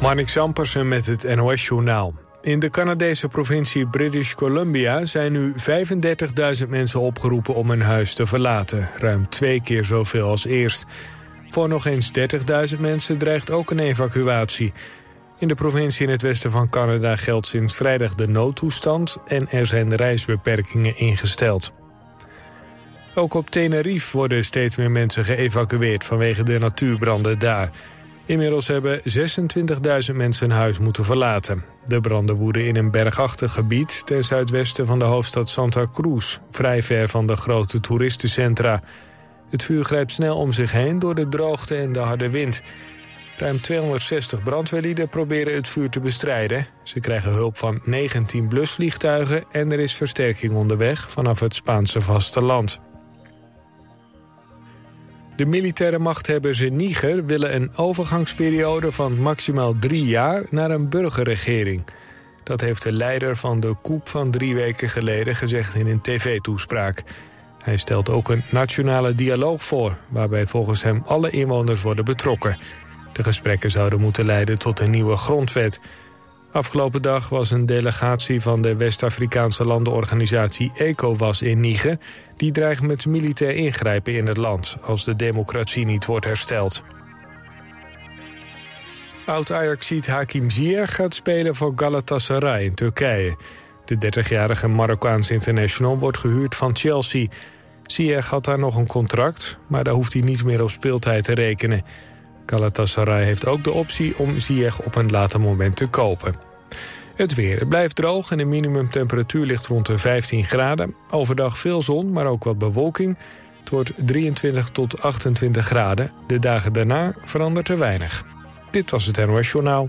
Marnik Sampersen met het NOS-journaal. In de Canadese provincie British Columbia zijn nu 35.000 mensen opgeroepen om hun huis te verlaten. Ruim twee keer zoveel als eerst. Voor nog eens 30.000 mensen dreigt ook een evacuatie. In de provincie in het westen van Canada geldt sinds vrijdag de noodtoestand... en er zijn reisbeperkingen ingesteld. Ook op Tenerife worden steeds meer mensen geëvacueerd vanwege de natuurbranden daar... Inmiddels hebben 26.000 mensen hun huis moeten verlaten. De branden woeden in een bergachtig gebied ten zuidwesten van de hoofdstad Santa Cruz... vrij ver van de grote toeristencentra. Het vuur grijpt snel om zich heen door de droogte en de harde wind. Ruim 260 brandweerlieden proberen het vuur te bestrijden. Ze krijgen hulp van 19 blusvliegtuigen... en er is versterking onderweg vanaf het Spaanse vasteland. De militaire machthebbers in Niger willen een overgangsperiode van maximaal drie jaar naar een burgerregering. Dat heeft de leider van de coup van drie weken geleden gezegd in een tv-toespraak. Hij stelt ook een nationale dialoog voor, waarbij volgens hem alle inwoners worden betrokken. De gesprekken zouden moeten leiden tot een nieuwe grondwet. Afgelopen dag was een delegatie van de West-Afrikaanse landenorganisatie ECOWAS in Niger... die dreigt met militair ingrijpen in het land als de democratie niet wordt hersteld. Oud-Ajaxiet Hakim Ziyech gaat spelen voor Galatasaray in Turkije. De 30-jarige Marokkaans international wordt gehuurd van Chelsea. Ziyech had daar nog een contract, maar daar hoeft hij niet meer op speeltijd te rekenen... Galatasaray heeft ook de optie om Ziyech op een later moment te kopen. Het weer. Het blijft droog en de minimumtemperatuur ligt rond de 15 graden. Overdag veel zon, maar ook wat bewolking. Het wordt 23 tot 28 graden. De dagen daarna verandert er weinig. Dit was het NOS Journaal.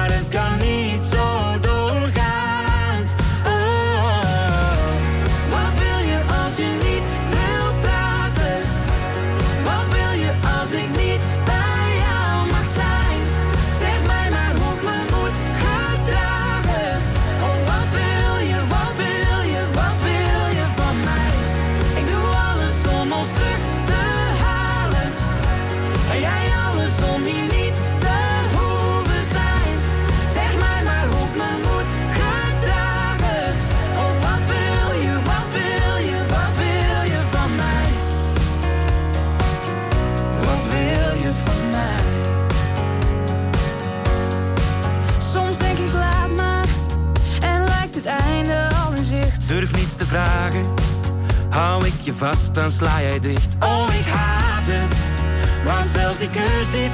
vragen. Hou ik je vast, dan sla jij dicht. Oh, ik haat het. Want zelfs die kus die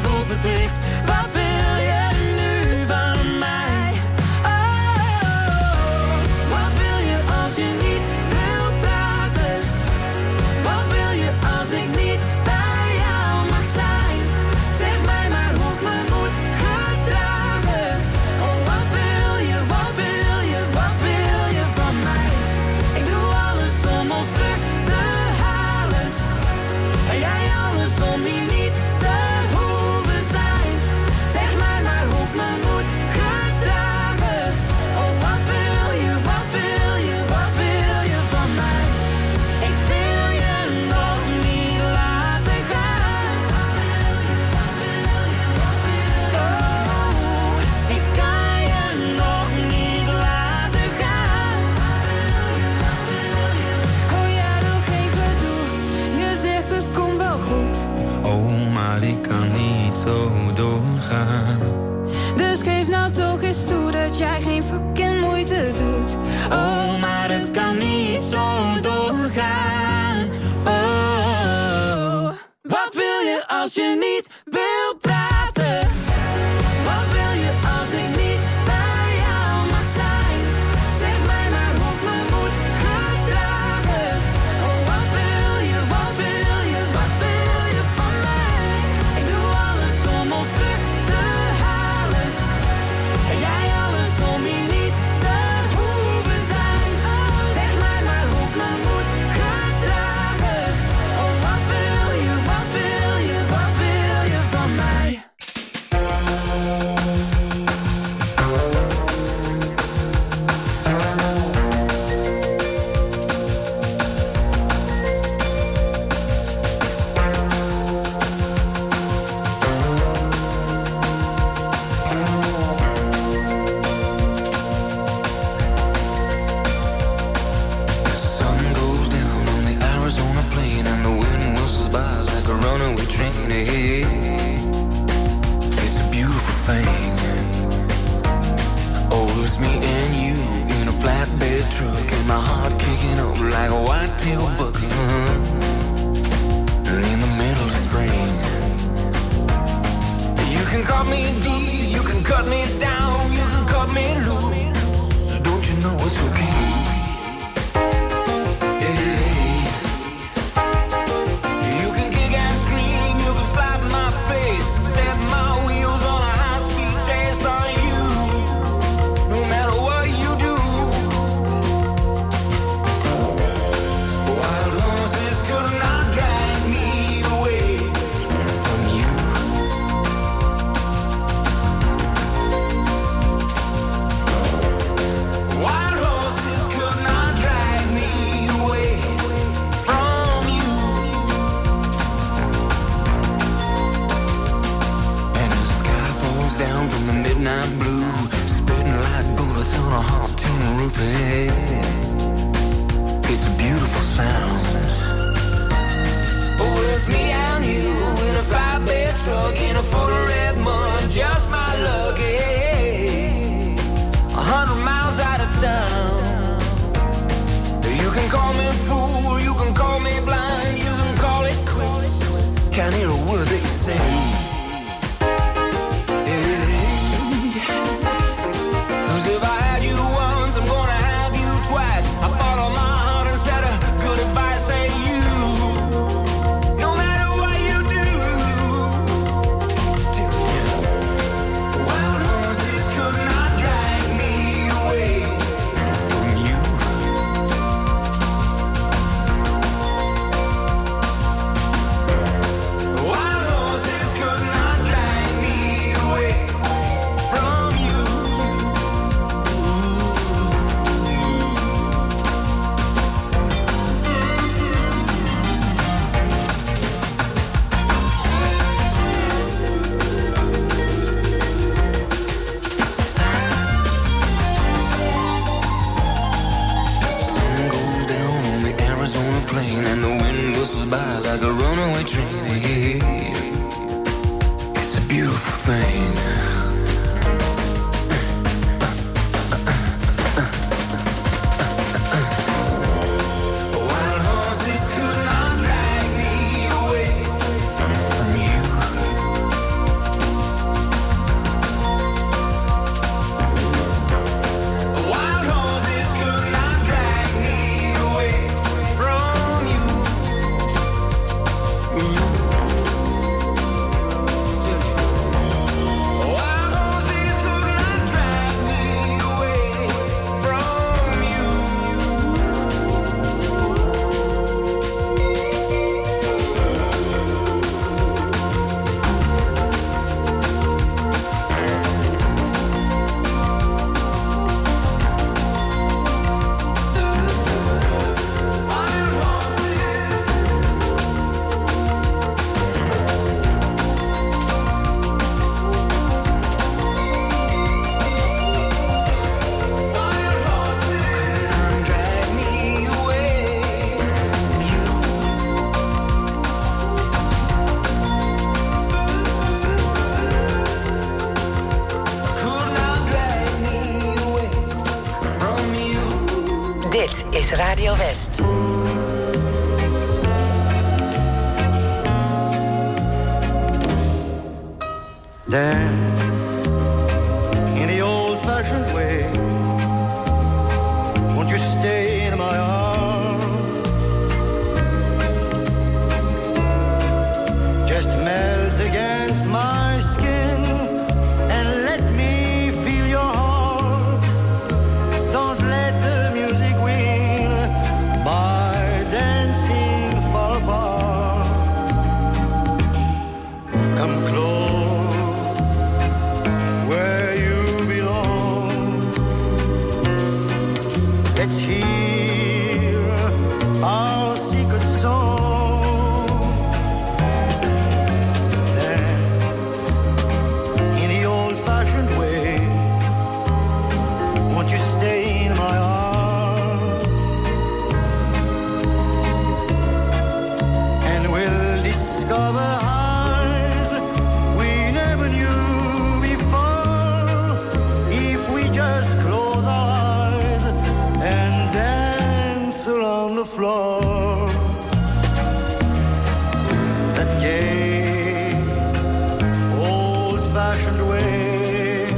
Old-fashioned way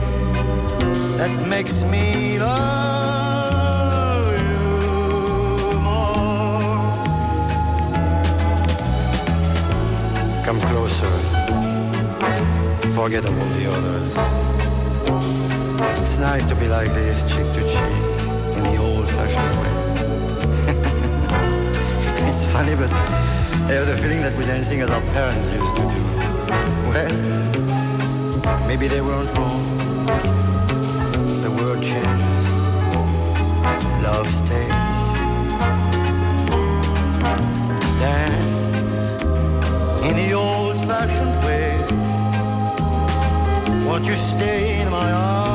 that makes me love you more. Come closer, forget about the others. It's nice to be like this, cheek to cheek, in the old fashioned way. it's funny, but I have the feeling that we're dancing as our parents used to do. Well, Maybe they weren't wrong. The world changes, love stays. Dance in the old fashioned way. Won't you stay in my arms?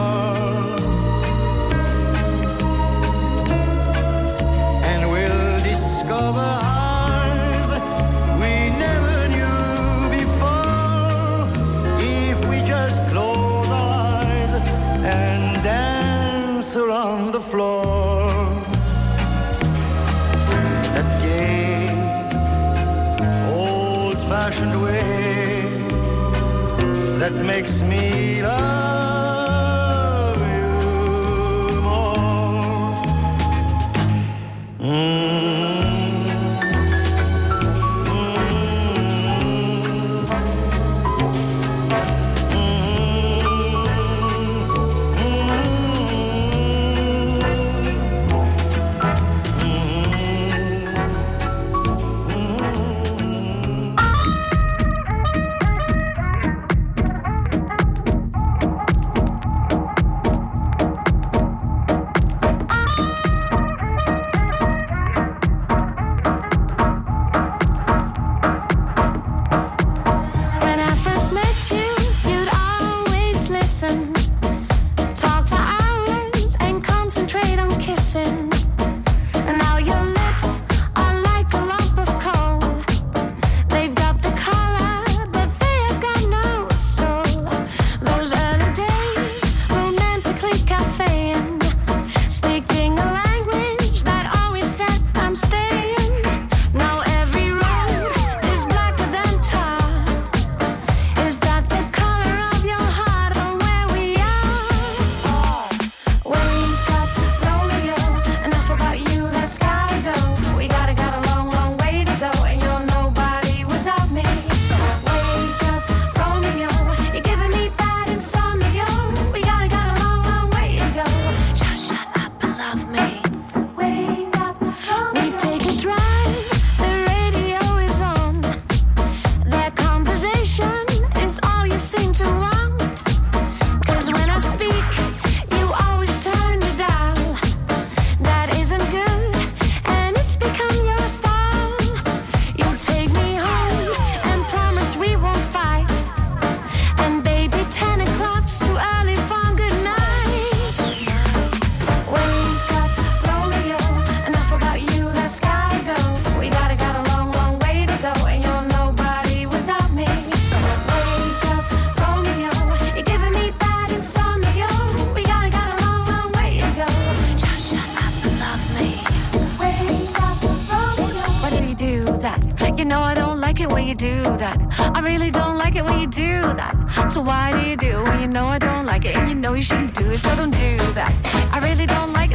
fashioned way that makes me love. you do when you know I don't like it and you know you shouldn't do it, so don't do that. I really don't like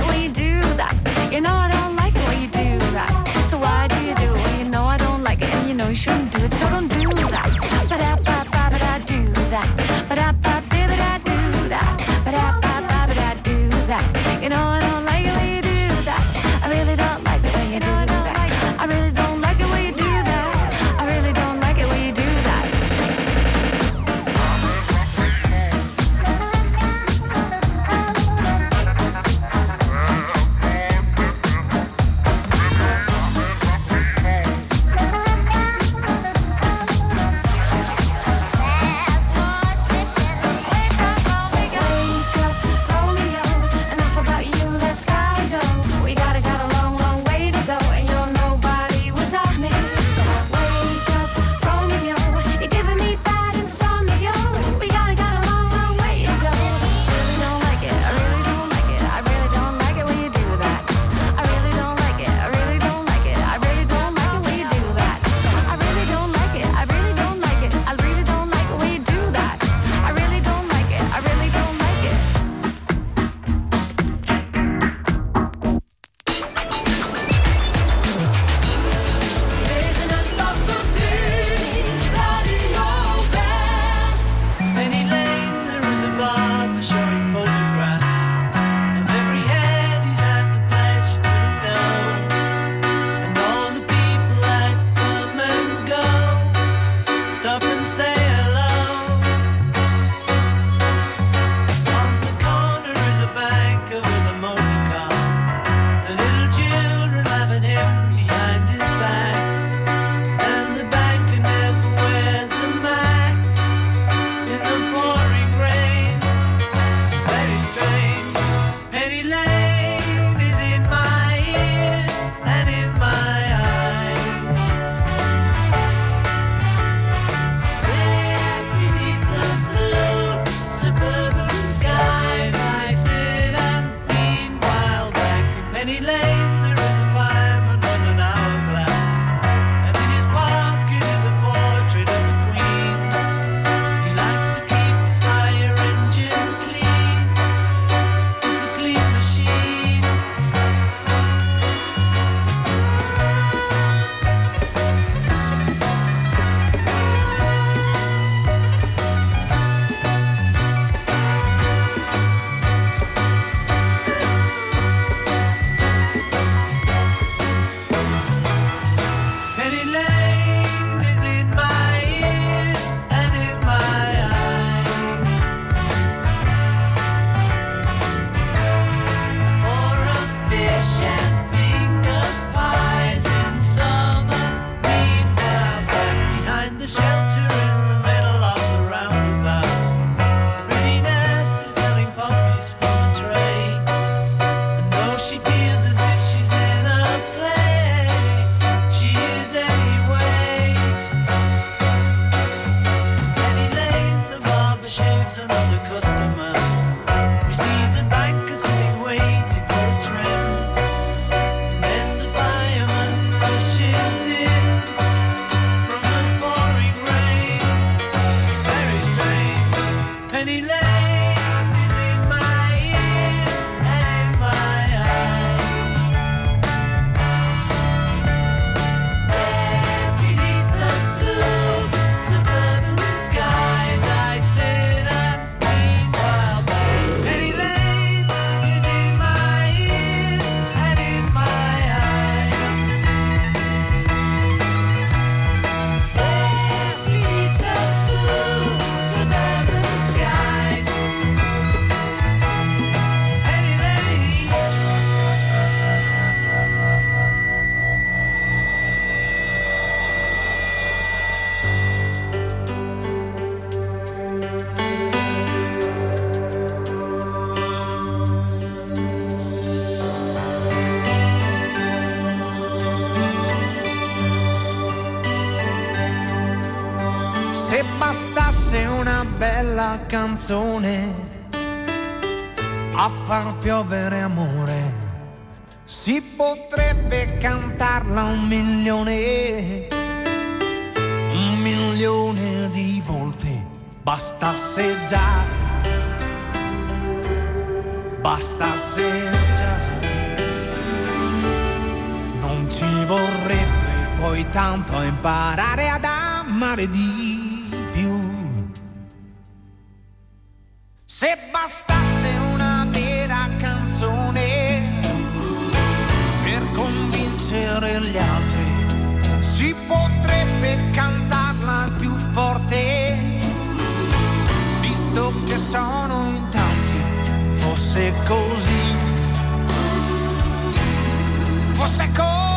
penny left. canzone a far piovere amore. Si potrebbe cantarla un milione, un milione di volte, bastasse già, bastasse già. Non ci vorrebbe poi tanto imparare ad amare Dio bastasse una vera canzone per convincere gli altri, si potrebbe cantarla più forte, visto che sono in tanti, fosse così, fosse così.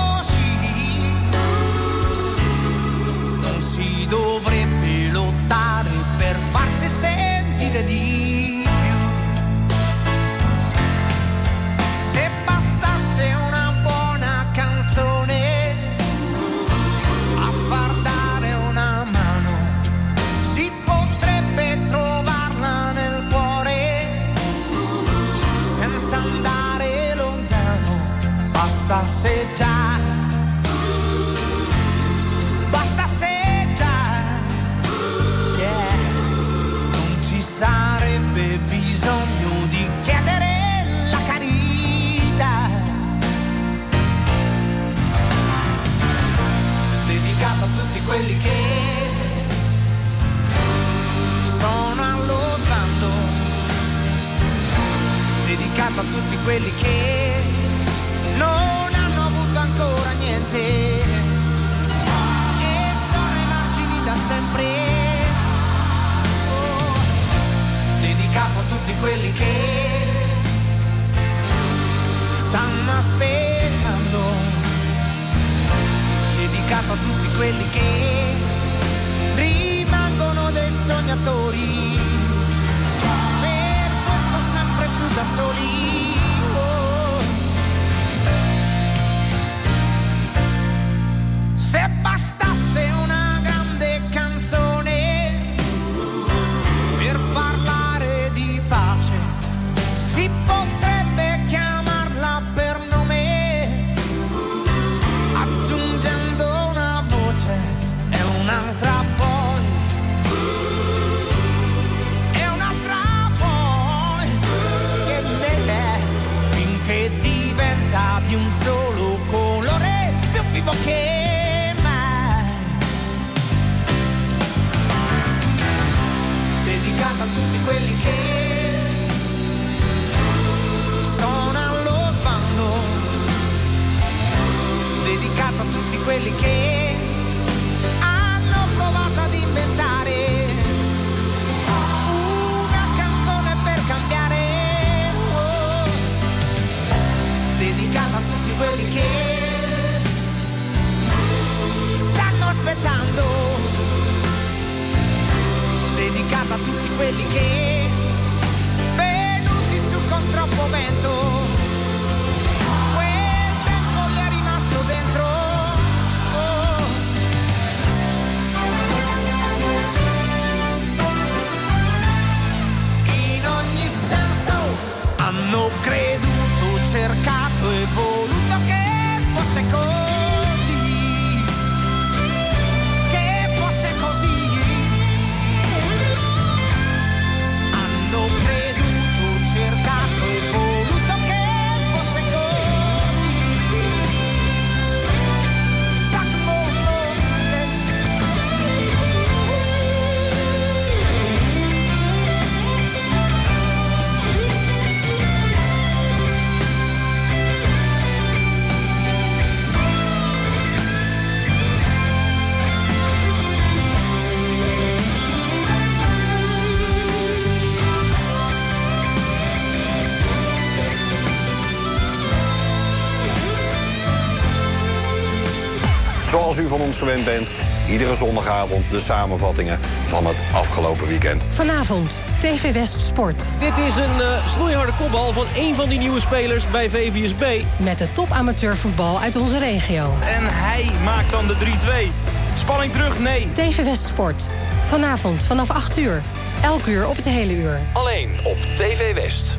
Zoals u van ons gewend bent, iedere zondagavond de samenvattingen van het afgelopen weekend. Vanavond, TV West Sport. Dit is een eh, snoeiharde kopbal van één van die nieuwe spelers bij VVSB. Met de top amateurvoetbal uit onze regio. En hij maakt dan de 3-2. Spanning terug, nee. TV West Sport. Vanavond vanaf 8 uur. Elk uur op het hele uur. Alleen op TV West.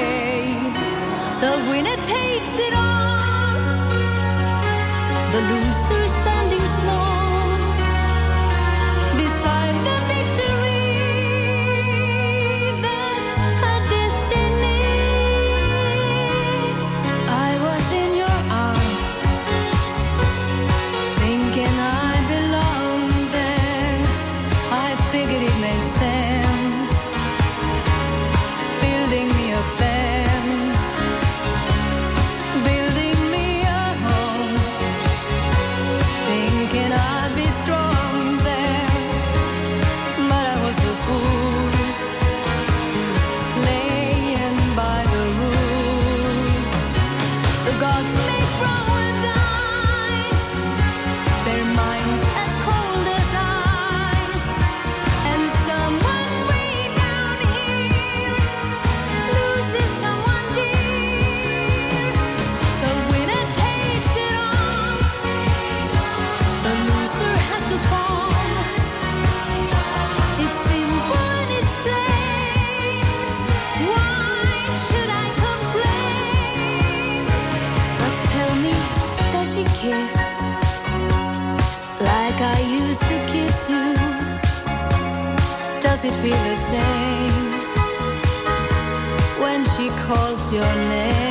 Winner takes it all, the loser does it feel the same when she calls your name?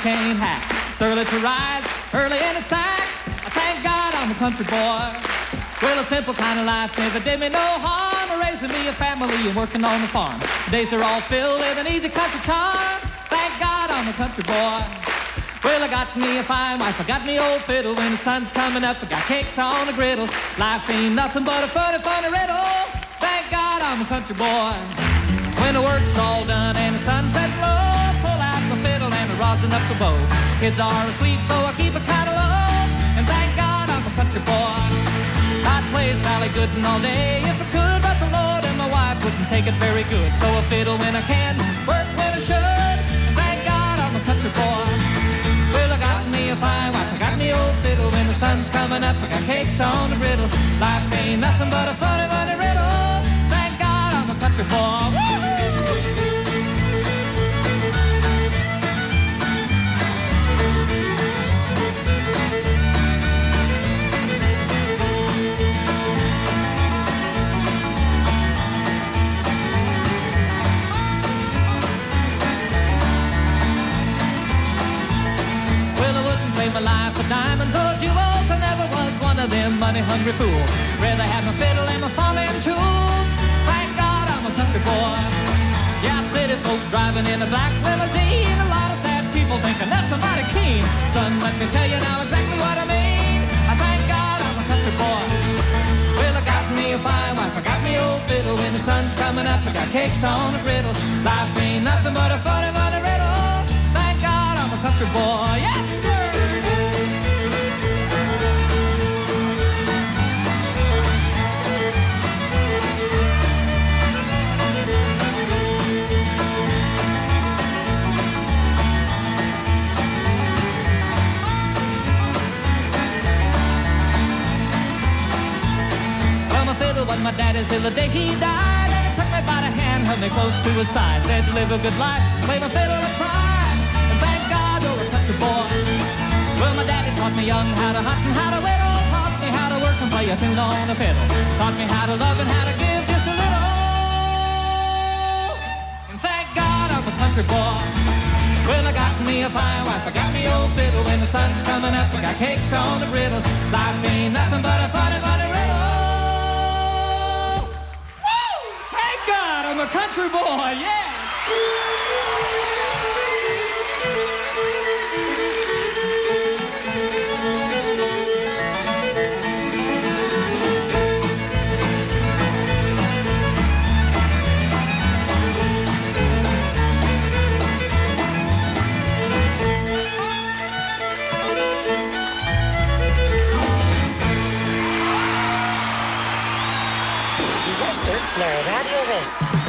can't hack. It's early to rise, early in the sack. I thank God I'm a country boy. Well, a simple kind of life never did me no harm. Raising me a family and working on the farm. Days are all filled with an easy country charm. Thank God I'm a country boy. Well, I got me a fine wife, I got me old fiddle. When the sun's coming up, I got cakes on the griddle. Life ain't nothing but a funny, funny riddle. Thank God I'm a country boy. When the work's all done and the sunset low, and up the bow. Kids are asleep, so I keep of low. And thank God I'm a country boy. I'd play Sally Gooden all day if I could, but the Lord and my wife wouldn't take it very good. So I fiddle when I can, work when I should. And thank God I'm a country boy. Well, I got me a fine wife, I got me old fiddle. When the sun's coming up, I got cakes on the griddle. Life ain't nothing but a funny, funny riddle. Thank God I'm a country boy. Woo-hoo! Diamonds or jewels. I never was one of them money-hungry fools. Rather have my fiddle and my farming tools. Thank God I'm a country boy. Yeah, city folk driving in a black limousine. A lot of sad people thinking that's a mighty keen. Son, let me tell you now exactly what I mean. I thank God I'm a country boy. Well, I got me a fine wife, I got me old fiddle. When the sun's coming up, I got cakes on the griddle. Life ain't nothing but a funny, funny riddle. Thank God I'm a country boy. Yes, was my daddy's till the day he died. And he took me by the hand, held me close to his side. Said, live a good life, play my fiddle with pride. And thank God a country boy. Well, my daddy taught me young how to hunt and how to whittle. Taught me how to work and play a tune on the fiddle. Taught me how to love and how to give just a little. And thank God I'm a country boy. Well, I got me a fine wife, I got me old fiddle. When the sun's coming up, I got cakes on the griddle. Life ain't nothing but a funny, funny I'm a country boy, yeah! Naar Radio West.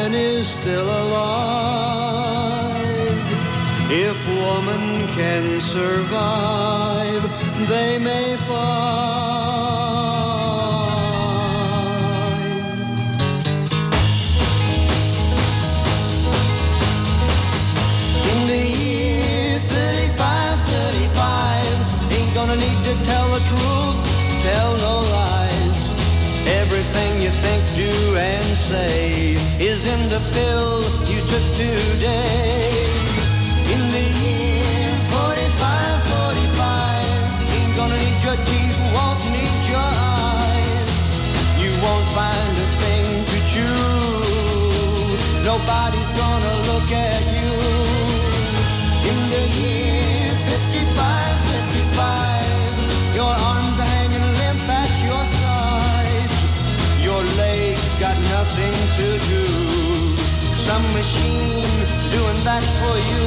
Man is still alive, if woman can survive, they may find. In the pill you took today. That for you.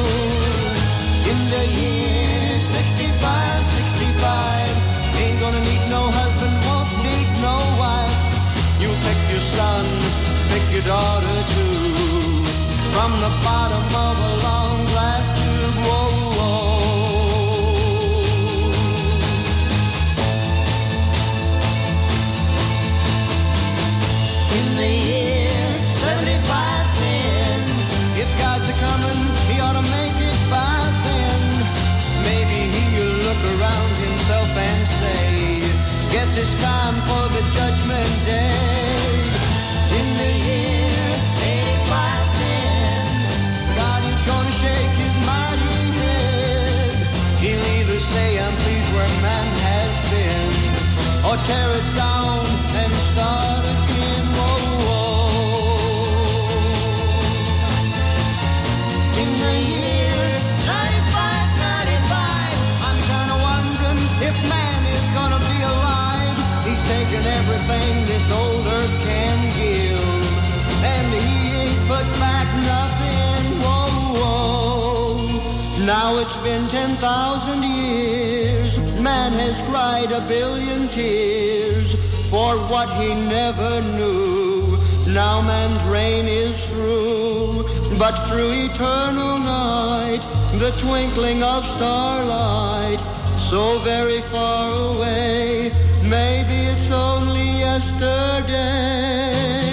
In the year 65, 65, ain't gonna need no husband, won't need no wife. You pick your son, pick your daughter too. From the bottom of a long It's time for the judgment day. In the year 85, 10, God is gonna shake his mighty head. He'll either say, I'm pleased where man has been, or tear it down it's been 10,000 years. Man has cried a billion tears for what he never knew. Now man's reign is through, but through eternal night, the twinkling of starlight, so very far away, maybe it's only yesterday.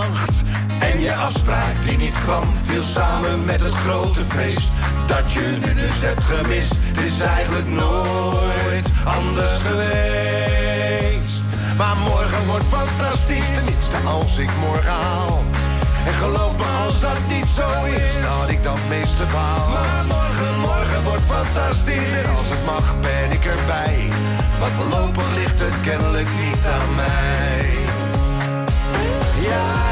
Je afspraak die niet kwam, viel samen met het grote feest. Dat je nu dus hebt gemist, het is eigenlijk nooit anders geweest. Maar morgen wordt fantastisch, tenminste als ik morgen haal. En geloof me, als dat niet zo is, dan ik dat meeste baal. Maar morgen, morgen wordt fantastisch. En als het mag, ben ik erbij. Maar voorlopig ligt het kennelijk niet aan mij. Ja,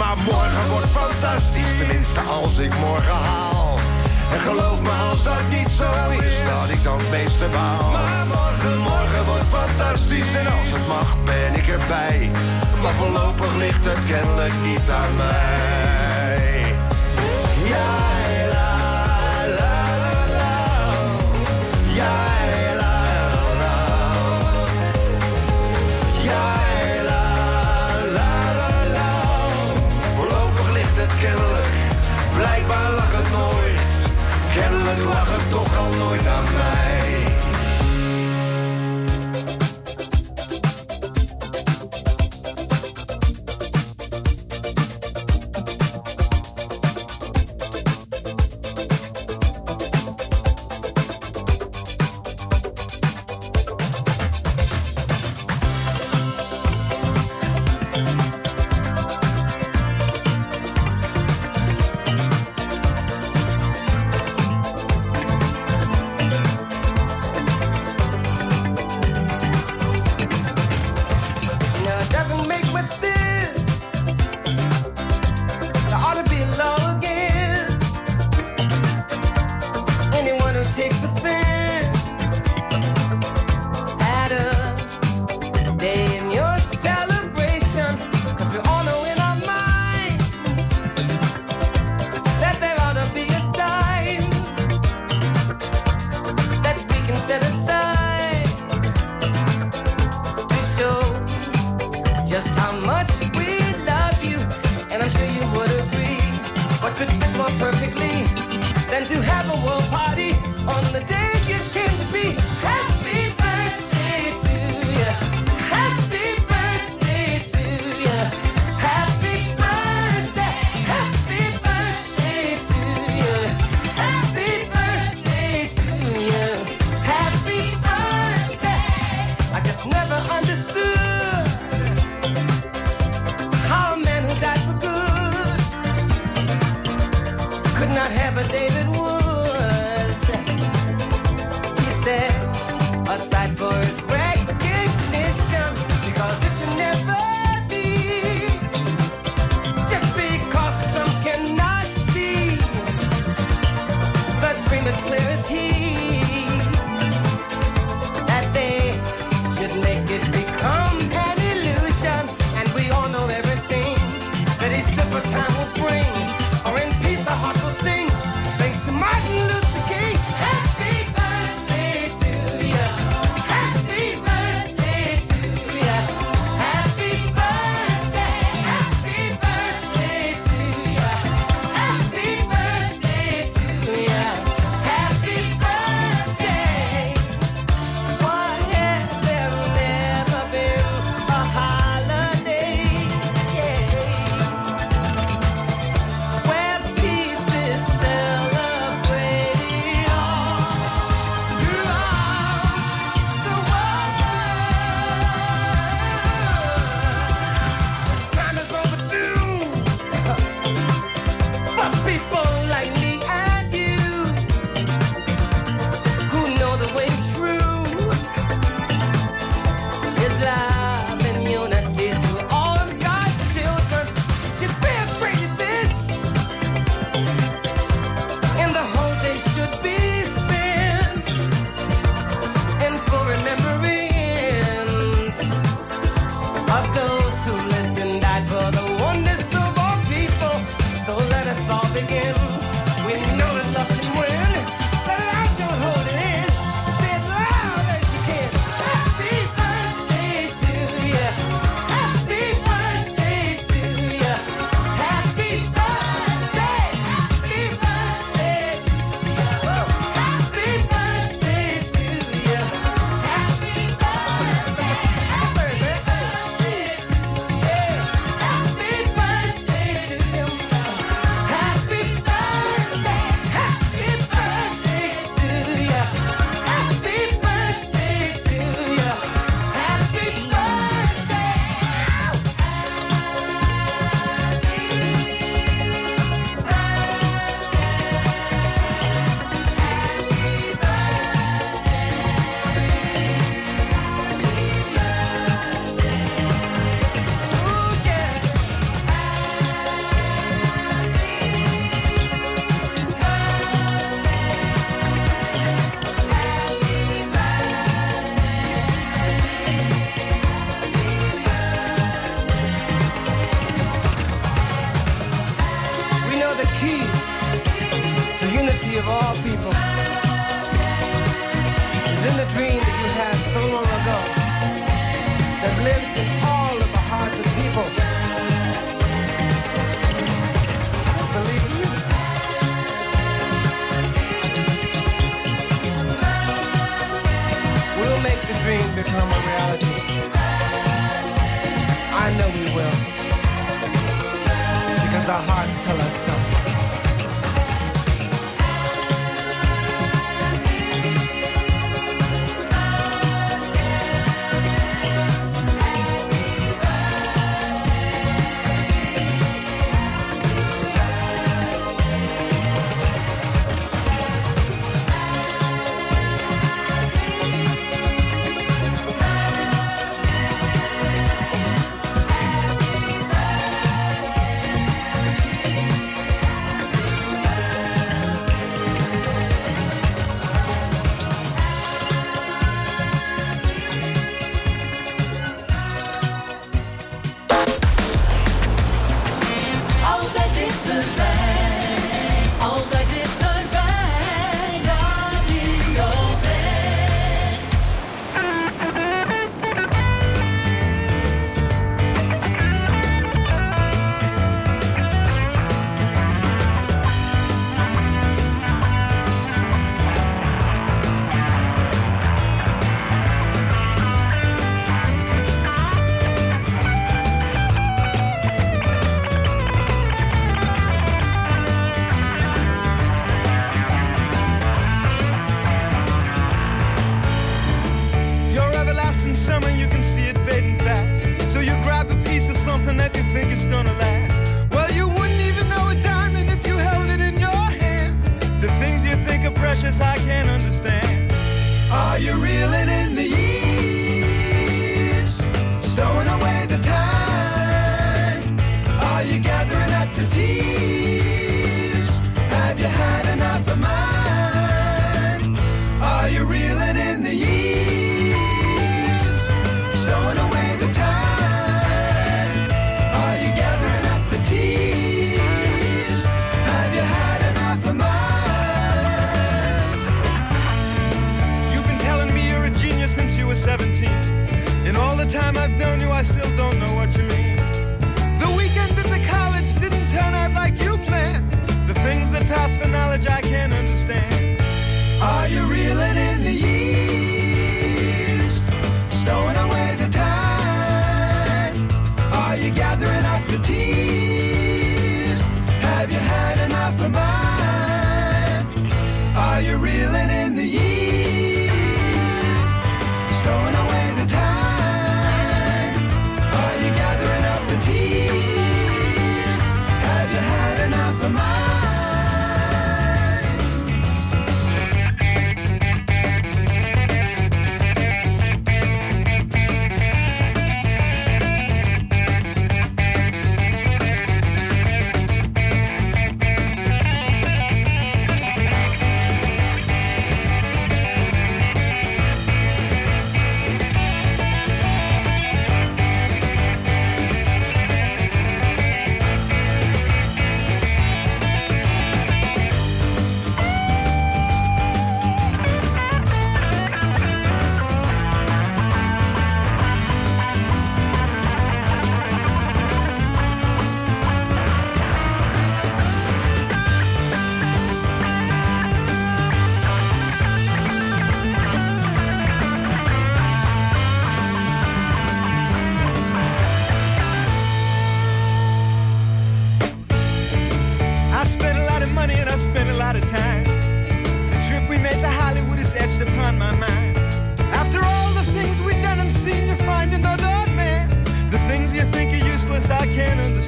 Maar morgen wordt fantastisch, tenminste als ik morgen haal. En geloof me als dat niet zo is, dat ik dan het meeste baal. Maar morgen, morgen wordt fantastisch en als het mag ben ik erbij. Maar voorlopig ligt het kennelijk niet aan mij. Kennelijk lag het toch al nooit aan mij.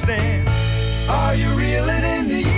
Understand. Are you reeling in the